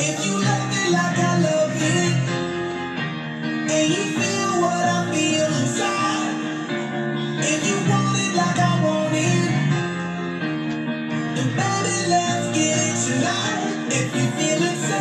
If you love like I love it, and you feel what I feel inside, if you want it like I want it, then baby, let's get tonight. If you.